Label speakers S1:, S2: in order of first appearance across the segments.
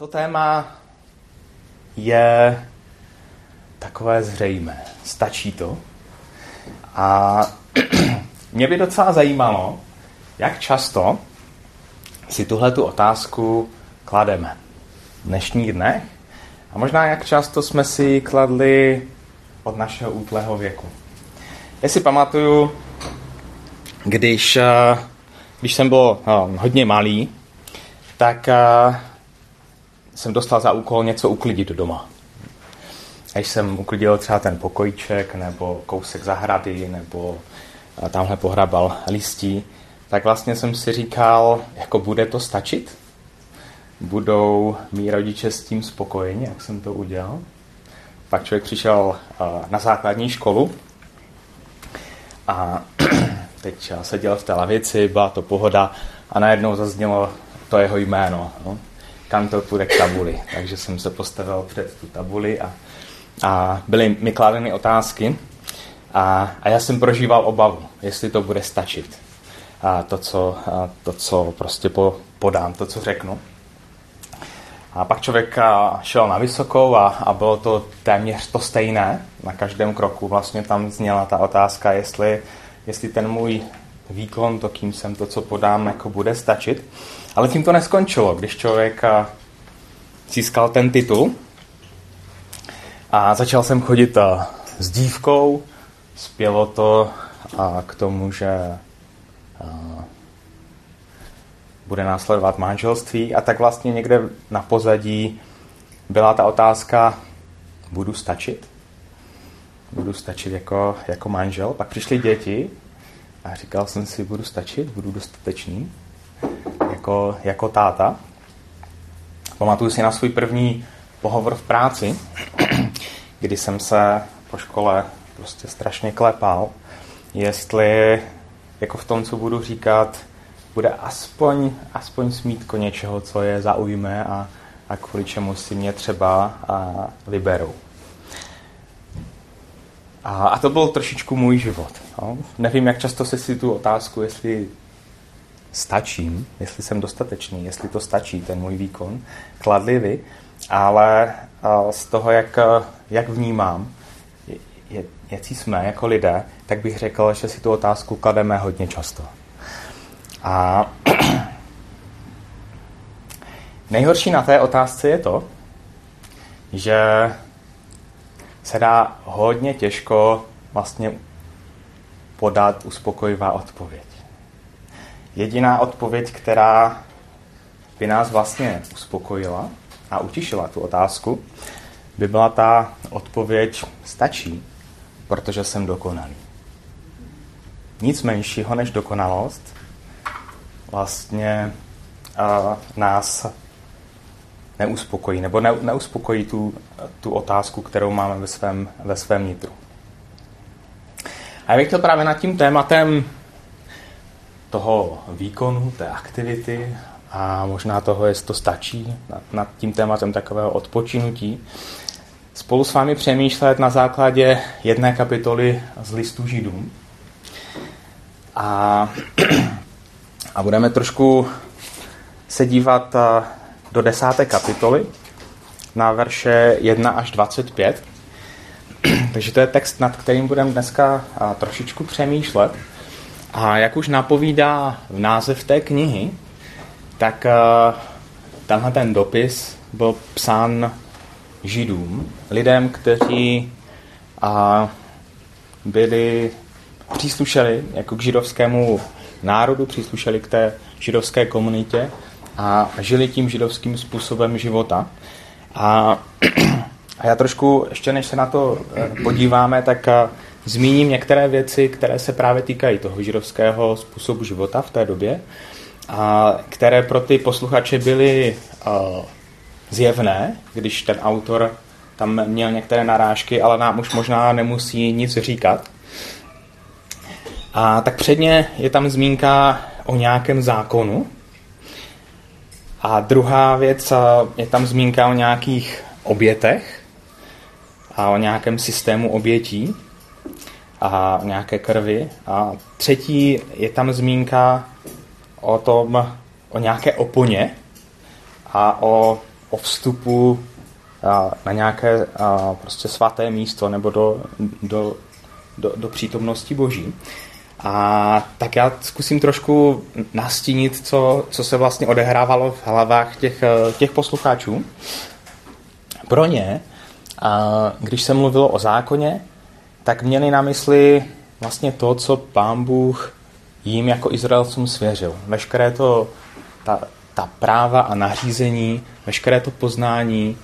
S1: To téma je takové zřejmé. Stačí to? A mě by docela zajímalo, jak často si tuhle tu otázku klademe v dnešních dnech a možná jak často jsme si kladli od našeho útlého věku. Já si pamatuju, když, eh, když jsem byl eh, hodně malý, tak eh, jsem dostal za úkol něco uklidit doma. Když jsem uklidil třeba ten pokojíček, nebo kousek zahrady, nebo tamhle pohrabal listí, tak vlastně jsem si říkal, jako bude to stačit? Budou mý rodiče s tím spokojeni, jak jsem to udělal? Pak člověk přišel na základní školu a teď seděl v té lavici, byla to pohoda a najednou zaznělo to jeho jméno. No? Kantor půjde k tabuli. Takže jsem se postavil před tu tabuli a, a byly mi kladeny otázky a, a já jsem prožíval obavu, jestli to bude stačit. A to, co, a to, co prostě po, podám, to, co řeknu. A pak člověk šel na vysokou a, a bylo to téměř to stejné. Na každém kroku vlastně tam zněla ta otázka, jestli, jestli ten můj výkon, to, kým jsem, to, co podám, jako bude stačit. Ale tím to neskončilo, když člověk získal ten titul a začal jsem chodit s dívkou, spělo to k tomu, že bude následovat manželství a tak vlastně někde na pozadí byla ta otázka, budu stačit? Budu stačit jako, jako manžel? Pak přišly děti a říkal jsem si, budu stačit, budu dostatečný jako, jako táta. Pamatuju si na svůj první pohovor v práci, kdy jsem se po škole prostě strašně klepal, jestli jako v tom, co budu říkat, bude aspoň, aspoň smítko něčeho, co je zaujme a, a kvůli čemu si mě třeba a, vyberou. A, a to byl trošičku můj život. No. Nevím, jak často se si tu otázku, jestli stačím, jestli jsem dostatečný, jestli to stačí, ten můj výkon, kladli vy, ale z toho, jak, jak vnímám, jaký jsme jako lidé, tak bych řekl, že si tu otázku klademe hodně často. A nejhorší na té otázce je to, že se dá hodně těžko vlastně podat uspokojivá odpověď. Jediná odpověď, která by nás vlastně uspokojila a utišila tu otázku, by byla ta odpověď stačí, protože jsem dokonalý. Nic menšího než dokonalost vlastně uh, nás neuspokojí, nebo ne, neuspokojí tu, tu otázku, kterou máme ve svém, ve svém nitru. A já bych chtěl právě nad tím tématem toho výkonu, té aktivity a možná toho, jestli to stačí, nad, tím tématem takového odpočinutí, spolu s vámi přemýšlet na základě jedné kapitoly z listu Židům. A, a budeme trošku se dívat do desáté kapitoly na verše 1 až 25. Takže to je text, nad kterým budeme dneska trošičku přemýšlet. A jak už napovídá v název té knihy, tak tenhle ten dopis byl psán židům, lidem, kteří a, byli, příslušeli jako k židovskému národu, příslušeli k té židovské komunitě a žili tím židovským způsobem života. A, a já trošku, ještě než se na to eh, podíváme, tak zmíním některé věci, které se právě týkají toho židovského způsobu života v té době, a které pro ty posluchače byly a, zjevné, když ten autor tam měl některé narážky, ale nám už možná nemusí nic říkat. A tak předně je tam zmínka o nějakém zákonu. A druhá věc je tam zmínka o nějakých obětech a o nějakém systému obětí a nějaké krvi. A třetí je tam zmínka o tom, o nějaké oponě a o o vstupu na nějaké prostě svaté místo nebo do, do, do, do přítomnosti Boží. A tak já zkusím trošku nastínit, co, co se vlastně odehrávalo v hlavách těch, těch posluchačů. Pro ně, když se mluvilo o zákoně, tak měli na mysli vlastně to, co pán Bůh jim jako Izraelcům svěřil. Veškeré to, ta, ta práva a nařízení, veškeré to poznání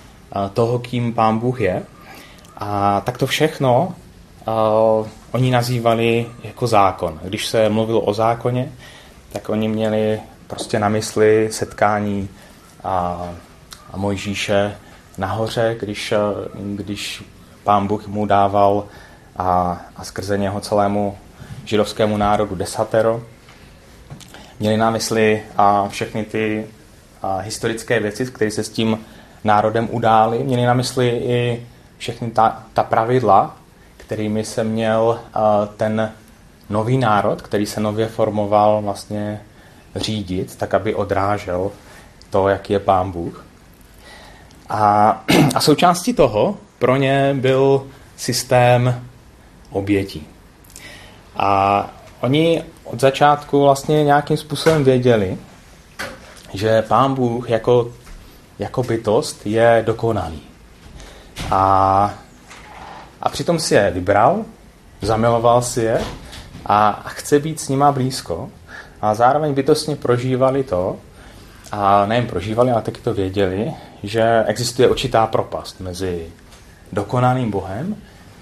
S1: toho, kým pán Bůh je. A tak to všechno uh, oni nazývali jako zákon. Když se mluvilo o zákoně, tak oni měli prostě na mysli setkání a, a Mojžíše nahoře, když, když pán Bůh mu dával a, a skrze něho celému židovskému národu desatero. Měli na mysli a všechny ty a, historické věci, které se s tím národem udály. Měli na mysli i všechny ta, ta pravidla, kterými se měl a, ten nový národ, který se nově formoval, vlastně řídit, tak aby odrážel to, jaký je pán Bůh. A, a součástí toho pro ně byl systém obětí. A oni od začátku vlastně nějakým způsobem věděli, že pán Bůh jako, jako bytost je dokonalý. A, a přitom si je vybral, zamiloval si je a chce být s nima blízko. A zároveň bytostně prožívali to, a nejen prožívali, ale taky to věděli, že existuje určitá propast mezi dokonalým Bohem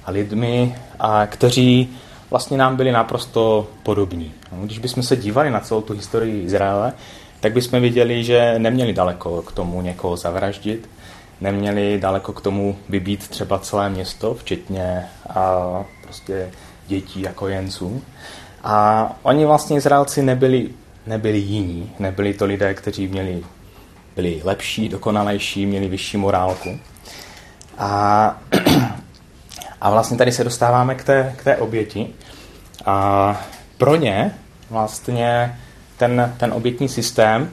S1: a lidmi, a kteří vlastně nám byli naprosto podobní. No, když bychom se dívali na celou tu historii Izraele, tak bychom viděli, že neměli daleko k tomu někoho zavraždit, neměli daleko k tomu vybít třeba celé město, včetně a prostě dětí jako jenců. A oni vlastně Izraelci nebyli, nebyli jiní, nebyli to lidé, kteří měli, byli lepší, dokonalejší, měli vyšší morálku. A a vlastně tady se dostáváme k té, k té oběti. A pro ně vlastně ten, ten obětní systém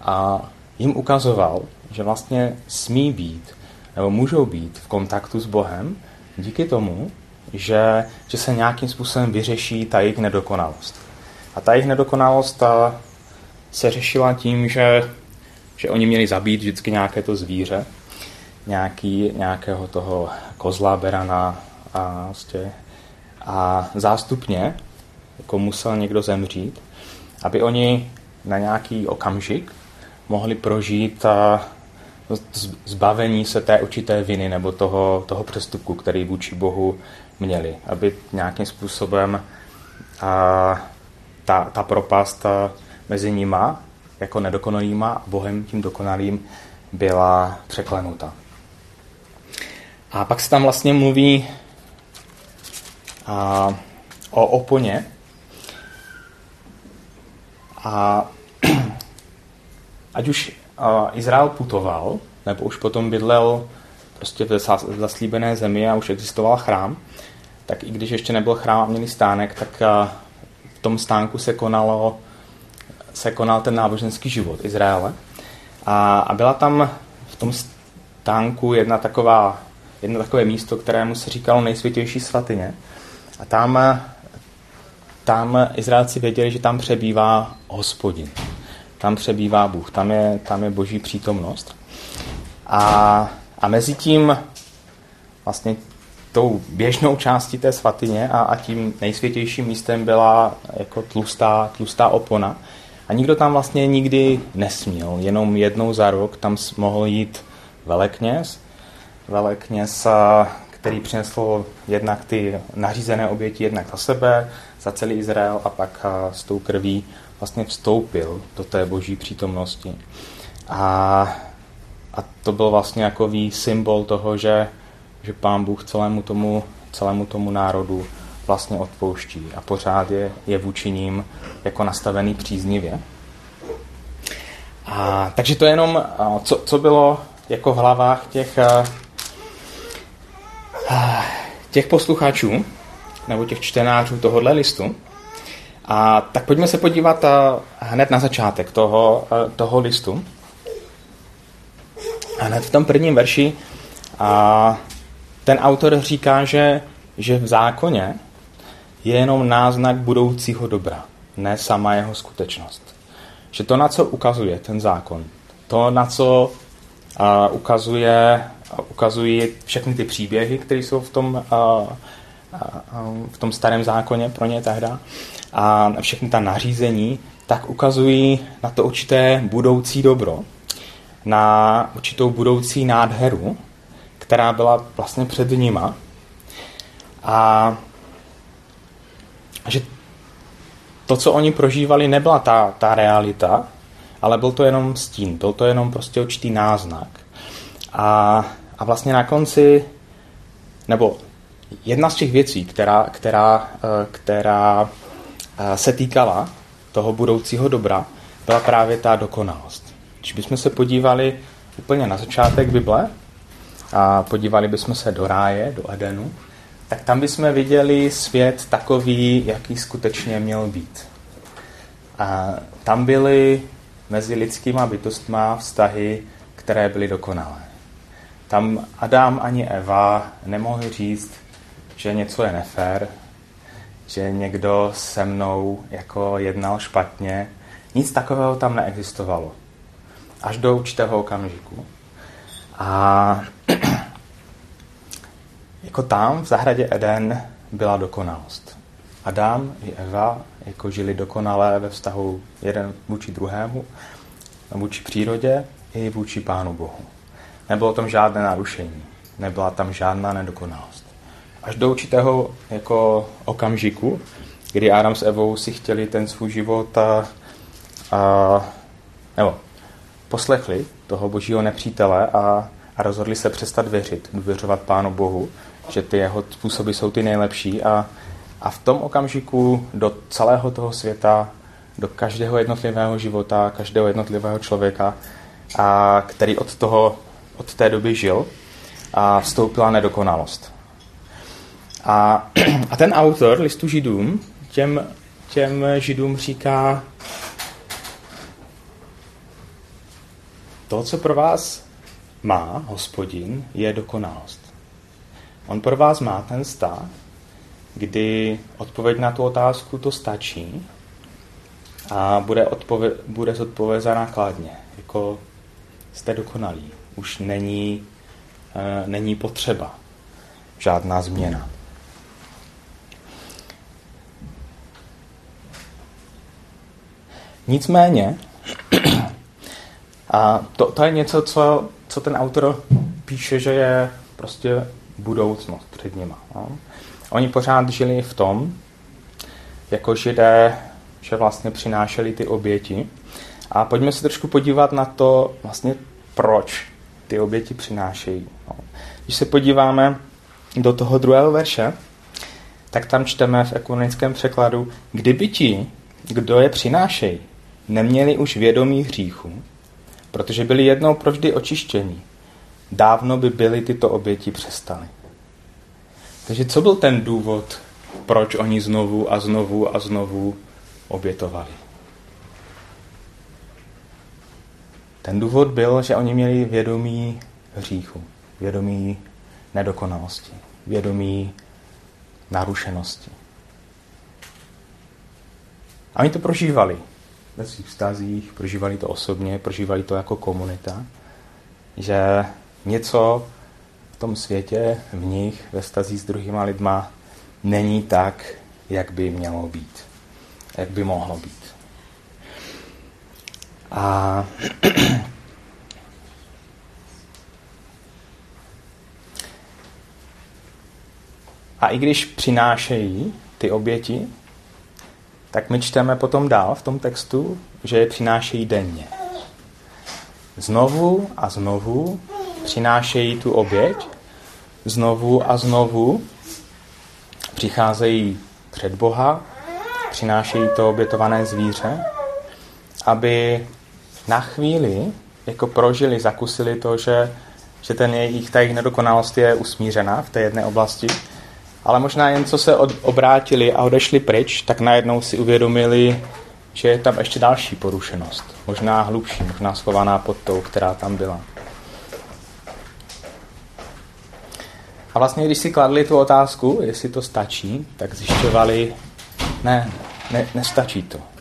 S1: a jim ukazoval, že vlastně smí být nebo můžou být v kontaktu s Bohem díky tomu, že, že se nějakým způsobem vyřeší ta jejich nedokonalost. A ta jejich nedokonalost ta se řešila tím, že, že oni měli zabít vždycky nějaké to zvíře, nějaký, nějakého toho kozla, berana a, vlastně, a zástupně jako musel někdo zemřít, aby oni na nějaký okamžik mohli prožít a zbavení se té určité viny nebo toho, toho přestupku, který vůči Bohu měli, aby nějakým způsobem a, ta, ta propast mezi nima jako nedokonalýma a Bohem tím dokonalým byla překlenuta. A pak se tam vlastně mluví a, o oponě. A ať už a, Izrael putoval, nebo už potom bydlel prostě v zaslíbené zemi a už existoval chrám, tak i když ještě nebyl chrám a měli stánek, tak a, v tom stánku se konalo se konal ten náboženský život Izraele. A, a byla tam v tom stánku jedna taková jedno takové místo, kterému se říkalo nejsvětější svatyně. A tam, tam Izraelci věděli, že tam přebývá hospodin. Tam přebývá Bůh, tam je, tam je boží přítomnost. A, a mezi tím vlastně tou běžnou částí té svatyně a, a tím nejsvětějším místem byla jako tlustá, tlustá opona. A nikdo tam vlastně nikdy nesměl, jenom jednou za rok tam mohl jít velekněz velekněz, který přinesl jednak ty nařízené oběti jednak za sebe, za celý Izrael a pak s tou krví vlastně vstoupil do té boží přítomnosti. A, a to byl vlastně jakový symbol toho, že, že pán Bůh celému tomu, celému tomu národu vlastně odpouští a pořád je, je vůči ním jako nastavený příznivě. A, takže to je jenom, co, co bylo jako v hlavách těch těch posluchačů nebo těch čtenářů tohohle listu. A tak pojďme se podívat hned na začátek toho, toho listu. A hned v tom prvním verši a ten autor říká, že, že v zákoně je jenom náznak budoucího dobra, ne sama jeho skutečnost. Že to, na co ukazuje ten zákon, to, na co a, ukazuje, ukazují všechny ty příběhy, které jsou v tom, v tom starém zákoně pro ně tehda, a všechny ta nařízení, tak ukazují na to určité budoucí dobro, na určitou budoucí nádheru, která byla vlastně před nima. A že to, co oni prožívali, nebyla ta, ta realita, ale byl to jenom stín, byl to jenom prostě určitý náznak. A, a vlastně na konci, nebo jedna z těch věcí, která, která, eh, která eh, se týkala toho budoucího dobra, byla právě ta dokonalost. Když bychom se podívali úplně na začátek Bible a podívali bychom se do ráje, do Edenu, tak tam bychom viděli svět takový, jaký skutečně měl být. A tam byly mezi lidskýma bytostma vztahy, které byly dokonalé. Tam Adam ani Eva nemohli říct, že něco je nefér, že někdo se mnou jako jednal špatně. Nic takového tam neexistovalo. Až do určitého okamžiku. A jako tam v zahradě Eden byla dokonalost. Adam i Eva jako žili dokonale ve vztahu jeden vůči druhému, vůči přírodě i vůči Pánu Bohu. Nebylo tam žádné narušení, nebyla tam žádná nedokonalost. Až do určitého jako okamžiku, kdy Adam s Evou si chtěli ten svůj život a, a nebo poslechli toho božího nepřítele a, a rozhodli se přestat věřit, důvěřovat Pánu Bohu, že ty jeho způsoby jsou ty nejlepší a, a v tom okamžiku do celého toho světa, do každého jednotlivého života, každého jednotlivého člověka, a který od, toho, od té doby žil, a vstoupila nedokonalost. A, a ten autor listu židům těm, těm židům říká, to, co pro vás má hospodin, je dokonalost. On pro vás má ten stav, kdy odpověď na tu otázku to stačí a bude, odpově- bude zodpovězena kladně, jako jste dokonalí. Už není, e, není potřeba žádná změna. Nicméně, a to, to je něco, co, co ten autor píše, že je prostě budoucnost před nima. No. Oni pořád žili v tom, jako židé, že vlastně přinášeli ty oběti. A pojďme se trošku podívat na to, vlastně proč ty oběti přinášejí. No. Když se podíváme do toho druhého verše, tak tam čteme v ekumenickém překladu, kdyby ti, kdo je přinášejí, neměli už vědomí hříchu, protože byli jednou provždy očištění, dávno by byly tyto oběti přestaly. Takže co byl ten důvod, proč oni znovu a znovu a znovu obětovali? Ten důvod byl, že oni měli vědomí hříchu, vědomí nedokonalosti, vědomí narušenosti. A oni to prožívali ve svých vztazích, prožívali to osobně, prožívali to jako komunita, že něco v tom světě, v nich, ve stazí s druhýma lidma, není tak, jak by mělo být. Jak by mohlo být. A A i když přinášejí ty oběti, tak my čteme potom dál v tom textu, že je přinášejí denně. Znovu a znovu přinášejí tu oběť, znovu a znovu přicházejí před Boha, přinášejí to obětované zvíře, aby na chvíli jako prožili, zakusili to, že, že ten jejich, ta jejich nedokonalost je usmířená v té jedné oblasti, ale možná jen co se od, obrátili a odešli pryč, tak najednou si uvědomili, že je tam ještě další porušenost, možná hlubší, možná schovaná pod tou, která tam byla. A vlastně, když si kladli tu otázku, jestli to stačí, tak zjišťovali, ne, ne nestačí to.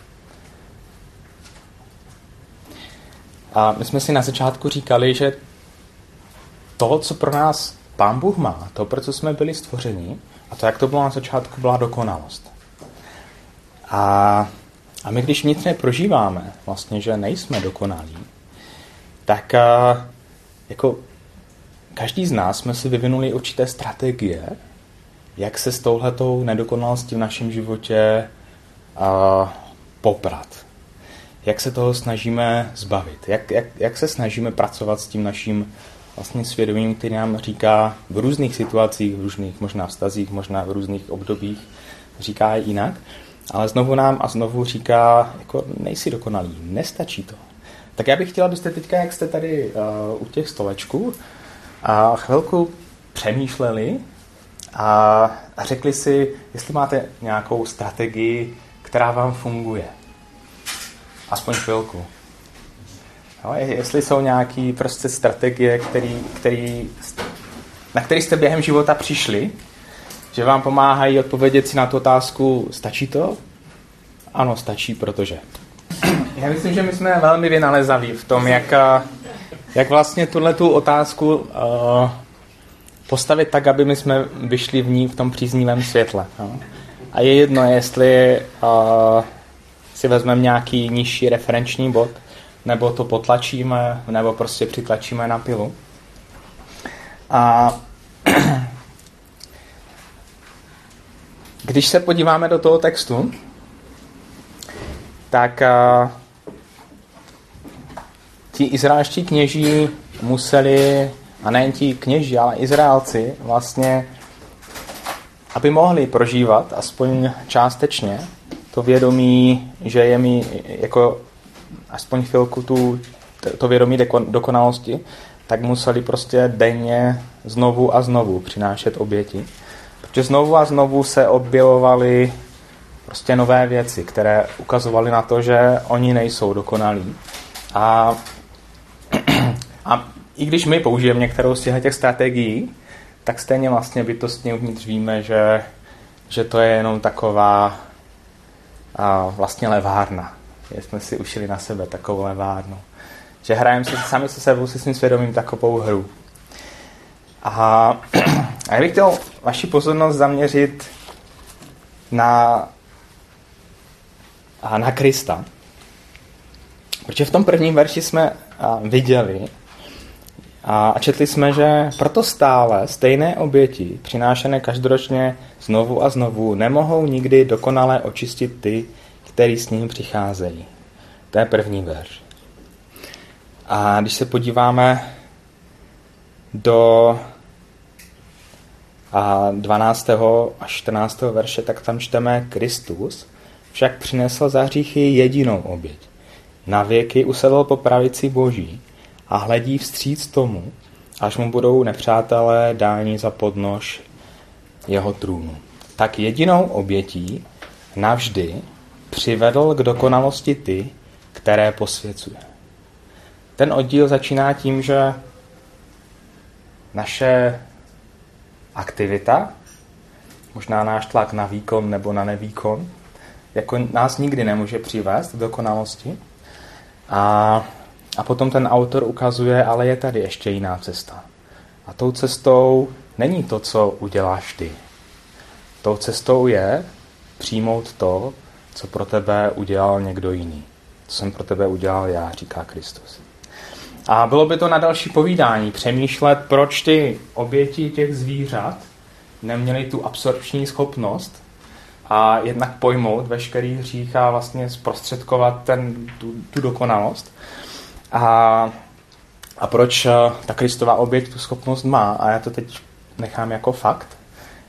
S1: A my jsme si na začátku říkali, že to, co pro nás Pán Bůh má, to, pro co jsme byli stvořeni, a to, jak to bylo na začátku, byla dokonalost. A, a my, když vnitřně prožíváme, vlastně, že nejsme dokonalí, tak a, jako každý z nás jsme si vyvinuli určité strategie, jak se s touhletou nedokonalostí v našem životě a, poprat. Jak se toho snažíme zbavit. Jak, jak, jak se snažíme pracovat s tím naším vlastně svědomím, který nám říká v různých situacích, v různých možná vztazích, možná v různých obdobích, říká jinak, ale znovu nám a znovu říká, jako nejsi dokonalý, nestačí to. Tak já bych chtěla, abyste teďka, jak jste tady uh, u těch stolečků, a chvilku přemýšleli a řekli si, jestli máte nějakou strategii, která vám funguje. Aspoň chvilku. No, jestli jsou nějaké prostě strategie, který, který, na které jste během života přišli, že vám pomáhají odpovědět si na tu otázku, stačí to? Ano, stačí, protože. Já myslím, že my jsme velmi vynalezaví v tom, jak, jak vlastně tuhle tu otázku uh, postavit tak, aby my jsme vyšli v ní v tom příznivém světle. No. A je jedno, jestli uh, si vezmeme nějaký nižší referenční bod, nebo to potlačíme, nebo prostě přitlačíme na pilu. A když se podíváme do toho textu, tak uh, ti izraelští kněží museli, a nejen ti kněží, ale Izraelci vlastně, aby mohli prožívat aspoň částečně to vědomí, že je mi jako aspoň chvilku tu, to vědomí dokonalosti, tak museli prostě denně znovu a znovu přinášet oběti. Protože znovu a znovu se objevovaly prostě nové věci, které ukazovaly na to, že oni nejsou dokonalí. A, a i když my použijeme některou z těch strategií, tak stejně vlastně bytostně uvnitř víme, že, že to je jenom taková a vlastně levárna. Jsme si ušili na sebe takovou levárnu. Že hrajeme si sami se sebou, se svým svědomím takovou hru. A, a já bych chtěl vaši pozornost zaměřit na, na Krista. Protože v tom prvním verši jsme viděli a četli jsme, že proto stále stejné oběti, přinášené každoročně znovu a znovu, nemohou nikdy dokonale očistit ty, který s ním přicházejí. To je první verš. A když se podíváme do 12. až 14. verše, tak tam čteme Kristus, však přinesl za hříchy jedinou oběť. Na věky usedl po pravici Boží a hledí vstříc tomu, až mu budou nepřátelé dáni za podnož jeho trůnu. Tak jedinou obětí navždy přivedl k dokonalosti ty, které posvěcuje. Ten oddíl začíná tím, že naše aktivita, možná náš tlak na výkon nebo na nevýkon, jako nás nikdy nemůže přivést k dokonalosti. A, a potom ten autor ukazuje, ale je tady ještě jiná cesta. A tou cestou není to, co uděláš ty. Tou cestou je přijmout to, co pro tebe udělal někdo jiný. Co jsem pro tebe udělal já, říká Kristus. A bylo by to na další povídání přemýšlet, proč ty oběti těch zvířat neměly tu absorpční schopnost a jednak pojmout veškerý hřích a vlastně zprostředkovat ten, tu, tu dokonalost. A, a proč eh, ta Kristová oběť tu schopnost má. A já to teď nechám jako fakt,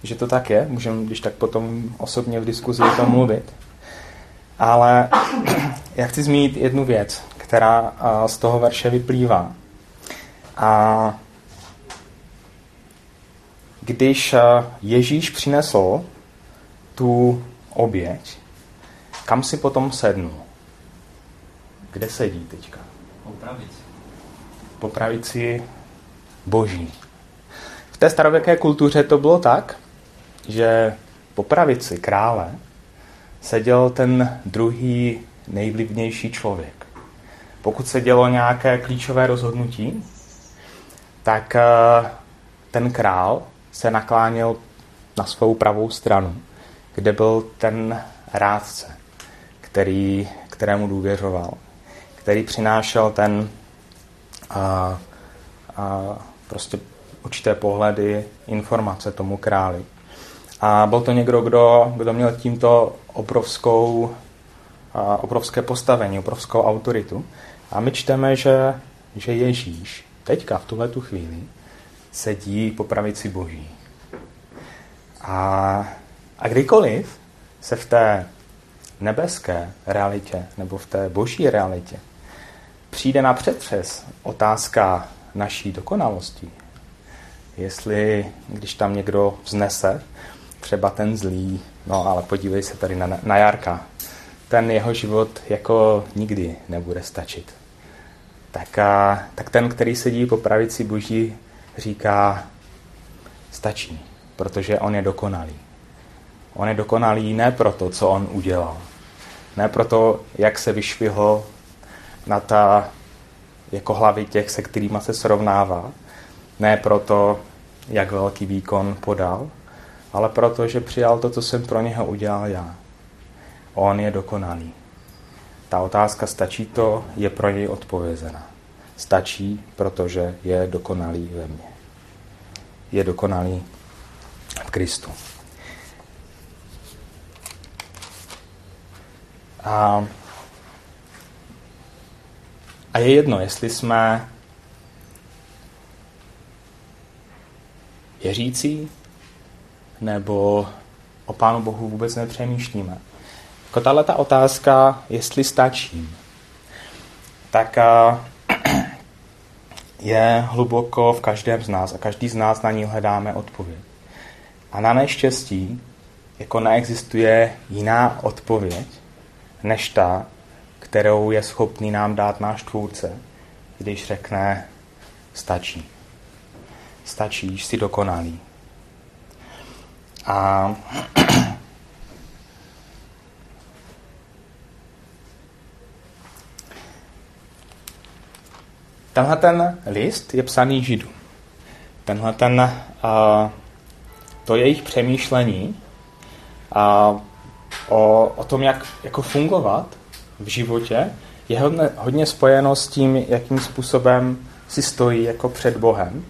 S1: že to tak je. Můžeme, když tak potom osobně v diskuzi o tom mluvit. Ale já chci zmínit jednu věc, která z toho verše vyplývá. A když Ježíš přinesl tu oběť, kam si potom sednul? Kde sedí teďka?
S2: Po pravici.
S1: Po pravici boží. v té starověké kultuře to bylo tak, že po pravici krále seděl ten druhý nejvlivnější člověk. Pokud se dělo nějaké klíčové rozhodnutí, tak eh, ten král se nakláněl na svou pravou stranu, kde byl ten rádce, který, kterému důvěřoval, který přinášel ten a, a prostě určité pohledy, informace tomu králi. A byl to někdo, kdo, kdo měl tímto obrovskou, a, obrovské postavení, obrovskou autoritu. A my čteme, že, že Ježíš teďka v tuhle tu chvíli sedí po pravici Boží. A, a kdykoliv se v té nebeské realitě nebo v té boží realitě přijde na přetřes otázka naší dokonalosti, jestli, když tam někdo vznese, třeba ten zlý, no ale podívej se tady na, na Jarka, ten jeho život jako nikdy nebude stačit. Tak, a, tak ten, který sedí po pravici boží, říká, stačí, protože on je dokonalý. On je dokonalý ne proto, co on udělal, ne proto, jak se vyšvihl na ta jako hlavy těch, se kterými se srovnává, ne proto, jak velký výkon podal, ale proto, že přijal to, co jsem pro něho udělal já. On je dokonalý. Ta otázka stačí to, je pro něj odpovězena. Stačí, protože je dokonalý ve mně. Je dokonalý v Kristu. A, a je jedno, jestli jsme věřící, nebo o Pánu Bohu vůbec nepřemýšlíme. Jako tahle ta otázka, jestli stačím, tak je hluboko v každém z nás a každý z nás na ní hledáme odpověď. A na neštěstí jako neexistuje jiná odpověď, než ta, kterou je schopný nám dát náš tvůrce, když řekne stačí. Stačí, jsi dokonalý. A tenhle ten list je psaný Židům. Tenhle ten, uh, to jejich přemýšlení uh, o, o tom, jak jako fungovat v životě, je hodně, hodně spojeno s tím, jakým způsobem si stojí jako před Bohem.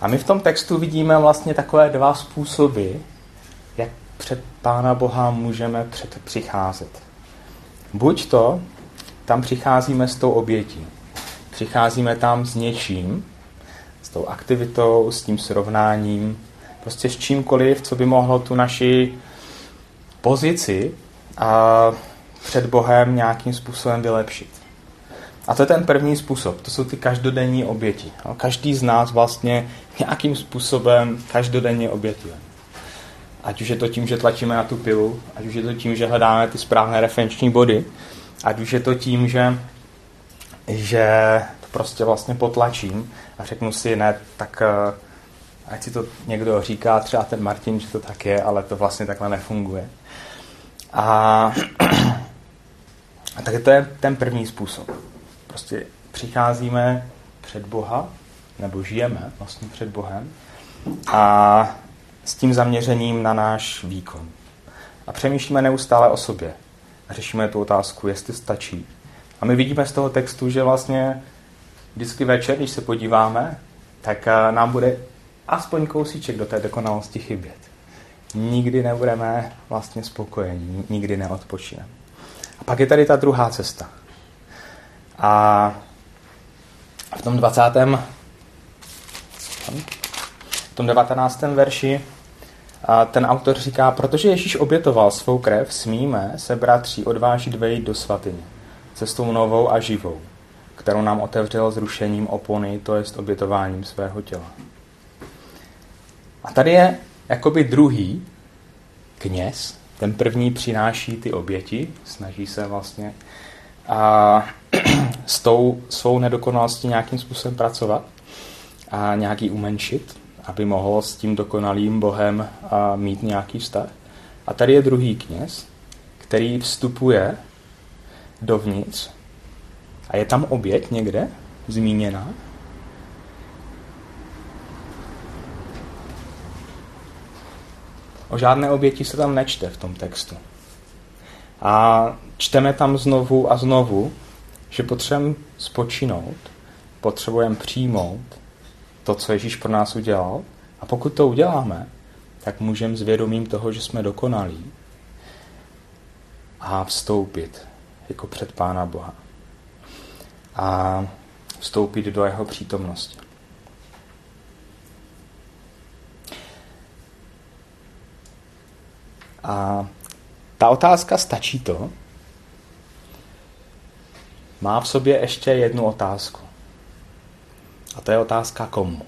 S1: A my v tom textu vidíme vlastně takové dva způsoby, jak před Pána Boha můžeme před přicházet. Buď to, tam přicházíme s tou obětí. Přicházíme tam s něčím, s tou aktivitou, s tím srovnáním, prostě s čímkoliv, co by mohlo tu naši pozici a před Bohem nějakým způsobem vylepšit. A to je ten první způsob, to jsou ty každodenní oběti. Každý z nás vlastně nějakým způsobem každodenně obětuje. Ať už je to tím, že tlačíme na tu pilu, ať už je to tím, že hledáme ty správné referenční body, ať už je to tím, že, že to prostě vlastně potlačím a řeknu si, ne, tak eh, ať si to někdo říká, třeba ten Martin, že to tak je, ale to vlastně takhle nefunguje. A, a tak to je ten první způsob. Prostě přicházíme před Boha, nebo žijeme vlastně před Bohem a s tím zaměřením na náš výkon. A přemýšlíme neustále o sobě. A řešíme tu otázku, jestli stačí. A my vidíme z toho textu, že vlastně vždycky večer, když se podíváme, tak eh, nám bude aspoň kousíček do té dokonalosti chybět nikdy nebudeme vlastně spokojení, nikdy neodpočineme. A pak je tady ta druhá cesta. A v tom 20. v tom 19. verši a ten autor říká, protože Ježíš obětoval svou krev, smíme se, bratři, odvážit vejít do svatyně, cestou novou a živou, kterou nám otevřel zrušením opony, to jest obětováním svého těla. A tady je jakoby druhý kněz. Ten první přináší ty oběti, snaží se vlastně a s tou svou nedokonalostí nějakým způsobem pracovat a nějaký umenšit aby mohl s tím dokonalým Bohem a mít nějaký vztah. A tady je druhý kněz, který vstupuje dovnitř a je tam oběť někde zmíněna. O žádné oběti se tam nečte v tom textu. A čteme tam znovu a znovu, že potřebujeme spočinout, potřebujeme přijmout to, co Ježíš pro nás udělal. A pokud to uděláme, tak můžeme s vědomím toho, že jsme dokonalí a vstoupit jako před Pána Boha. A vstoupit do jeho přítomnosti. A ta otázka, stačí to, má v sobě ještě jednu otázku. A to je otázka komu.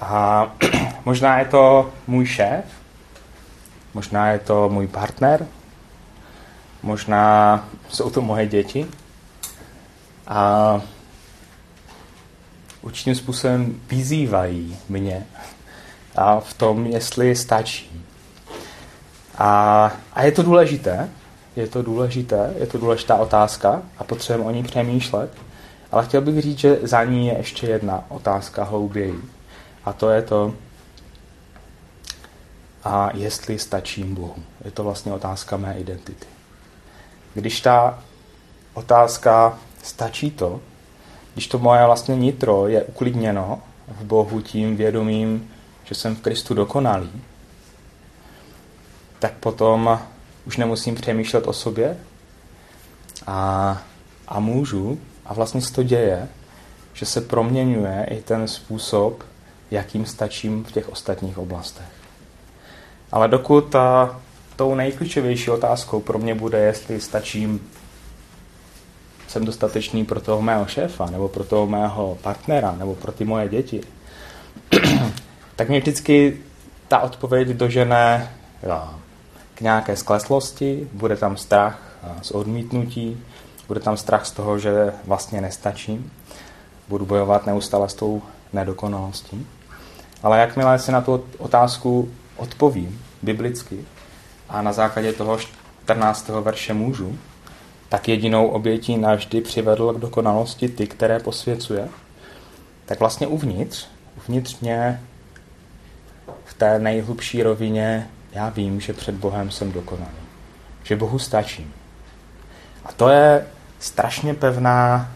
S1: A možná je to můj šéf, možná je to můj partner, možná jsou to moje děti. A určitým způsobem vyzývají mě a v tom, jestli stačí. A, a je to důležité, je to důležité, je to důležitá otázka a potřebujeme o ní přemýšlet. Ale chtěl bych říct, že za ní je ještě jedna otázka hlouběji. A to je to, a jestli stačím Bohu. Je to vlastně otázka mé identity. Když ta otázka stačí to, když to moje vlastně nitro je uklidněno v Bohu tím vědomím, že jsem v Kristu dokonalý, tak potom už nemusím přemýšlet o sobě a, a můžu, a vlastně se to děje, že se proměňuje i ten způsob, jakým stačím v těch ostatních oblastech. Ale dokud ta, tou nejklíčovější otázkou pro mě bude, jestli stačím, jsem dostatečný pro toho mého šéfa, nebo pro toho mého partnera, nebo pro ty moje děti, tak mě vždycky ta odpověď dožené k nějaké skleslosti, bude tam strach z odmítnutí, bude tam strach z toho, že vlastně nestačím, budu bojovat neustále s tou nedokonalostí. Ale jakmile si na tu otázku odpovím biblicky a na základě toho 14. verše můžu, tak jedinou obětí navždy přivedl k dokonalosti ty, které posvěcuje, tak vlastně uvnitř, uvnitř mě v té nejhlubší rovině já vím, že před Bohem jsem dokonalý. Že Bohu stačím. A to je strašně pevná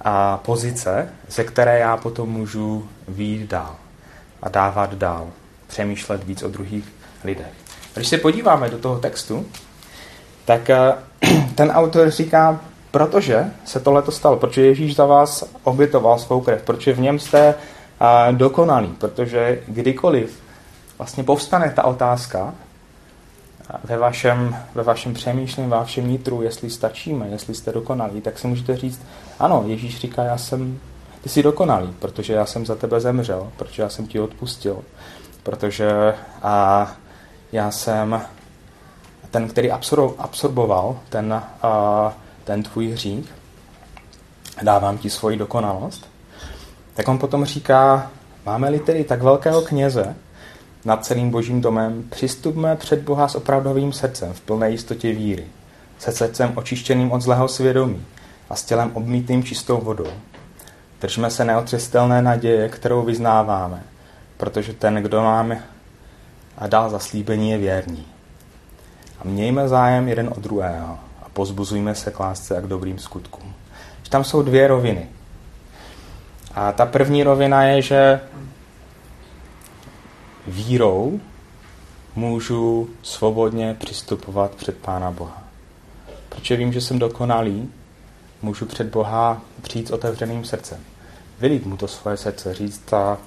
S1: a pozice, ze které já potom můžu výjít dál a dávat dál, přemýšlet víc o druhých lidech. Když se podíváme do toho textu, tak eh, ten autor říká, protože se tohle stalo, protože Ježíš za vás obětoval svou krev, protože v něm jste eh, dokonalí, protože kdykoliv vlastně povstane ta otázka eh, ve vašem, ve vašem přemýšlení, ve vašem nitru, jestli stačíme, jestli jste dokonalí, tak si můžete říct, ano, Ježíš říká, já jsem, ty jsi dokonalý, protože já jsem za tebe zemřel, protože já jsem ti odpustil, protože a, já jsem ten, který absorboval ten, ten tvůj hřích, dávám ti svoji dokonalost, tak on potom říká, máme-li tedy tak velkého kněze nad celým božím domem, přistupme před Boha s opravdovým srdcem v plné jistotě víry, se srdcem očištěným od zlého svědomí a s tělem obmítným čistou vodou. Držme se neotřestelné naděje, kterou vyznáváme, protože ten, kdo nám a dal zaslíbení, je věrný. A mějme zájem jeden od druhého a pozbuzujme se k lásce a k dobrým skutkům. Tam jsou dvě roviny. A ta první rovina je, že vírou můžu svobodně přistupovat před Pána Boha. Protože vím, že jsem dokonalý, můžu před Boha přijít s otevřeným srdcem. Vylít mu to svoje srdce, říct, a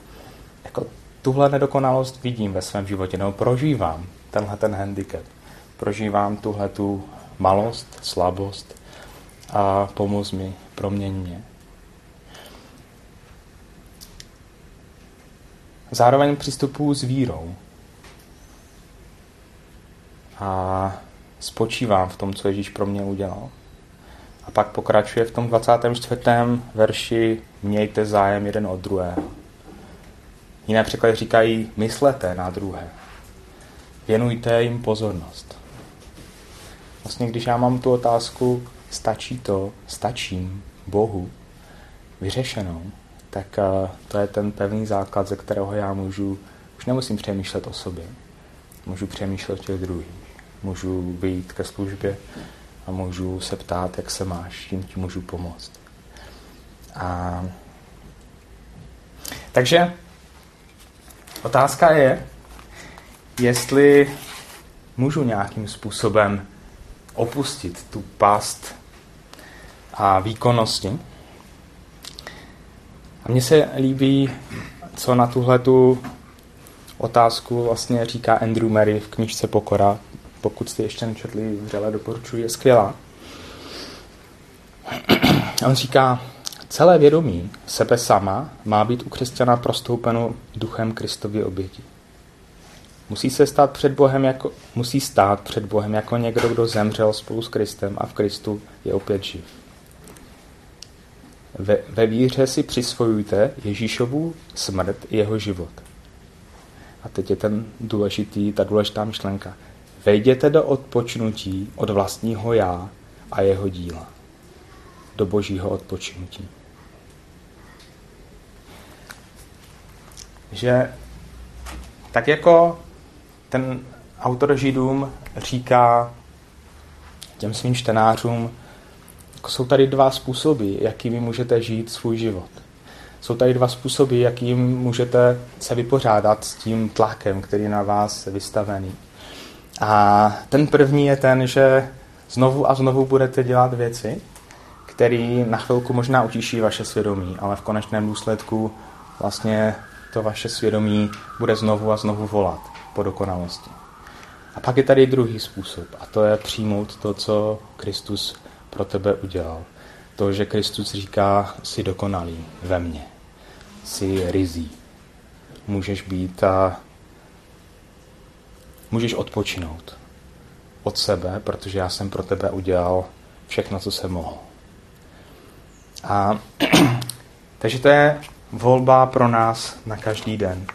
S1: jako tuhle nedokonalost vidím ve svém životě, nebo prožívám tenhle ten handicap. Prožívám tuhle tu malost, slabost a pomoz mi, proměň mě. Zároveň přistupuji s vírou. A spočívám v tom, co Ježíš pro mě udělal. A pak pokračuje v tom 24. verši mějte zájem jeden od druhého. Jiné překlady říkají myslete na druhé. Věnujte jim pozornost. Vlastně když já mám tu otázku, stačí to, stačím Bohu, vyřešenou, tak eh, to je ten pevný základ, ze kterého já můžu, už nemusím přemýšlet o sobě, můžu přemýšlet o těch druhých, můžu vyjít ke službě a můžu se ptát, jak se máš, tím ti můžu pomoct. A... Takže otázka je, jestli můžu nějakým způsobem opustit tu past a výkonnosti. A mně se líbí, co na tuhle tu otázku vlastně říká Andrew Mary v knižce Pokora. Pokud jste ještě nečetli, vřele doporučuji, je skvělá. On říká, celé vědomí sebe sama má být u křesťana prostoupeno duchem Kristovy oběti. Musí se stát před Bohem jako, musí stát před Bohem jako někdo, kdo zemřel spolu s Kristem a v Kristu je opět živ. Ve, ve víře si přisvojujte Ježíšovu smrt i jeho život. A teď je ten důležitý, ta důležitá myšlenka. Vejděte do odpočnutí od vlastního já a jeho díla. Do božího odpočnutí. Že tak jako ten autor Židům říká těm svým čtenářům, jako jsou tady dva způsoby, jakými můžete žít svůj život. Jsou tady dva způsoby, jakým můžete se vypořádat s tím tlakem, který na vás je vystavený. A ten první je ten, že znovu a znovu budete dělat věci, které na chvilku možná utiší vaše svědomí, ale v konečném důsledku vlastně to vaše svědomí bude znovu a znovu volat po dokonalosti. A pak je tady druhý způsob a to je přijmout to, co Kristus pro tebe udělal. To, že Kristus říká, jsi dokonalý ve mně, jsi rizí, můžeš být a můžeš odpočinout od sebe, protože já jsem pro tebe udělal všechno, co jsem mohl. A takže to je volba pro nás na každý den.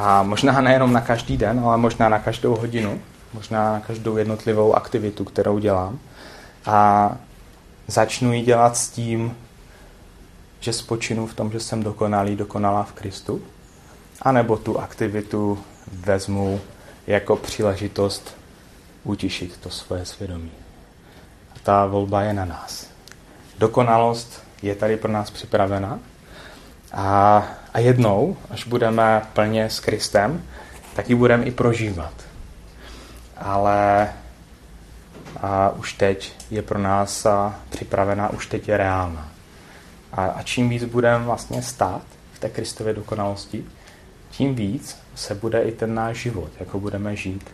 S1: A možná nejenom na každý den, ale možná na každou hodinu, možná na každou jednotlivou aktivitu, kterou dělám. A začnu ji dělat s tím, že spočinu v tom, že jsem dokonalý, dokonalá v Kristu. A nebo tu aktivitu vezmu jako příležitost utišit to svoje svědomí. A ta volba je na nás. Dokonalost je tady pro nás připravena a a jednou, až budeme plně s Kristem, tak ji budeme i prožívat. Ale a už teď je pro nás připravená, už teď je reálná. A, a čím víc budeme vlastně stát v té Kristově dokonalosti, tím víc se bude i ten náš život, jako budeme žít,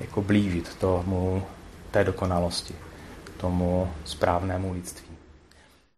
S1: jako blížit tomu té dokonalosti, tomu správnému lidství.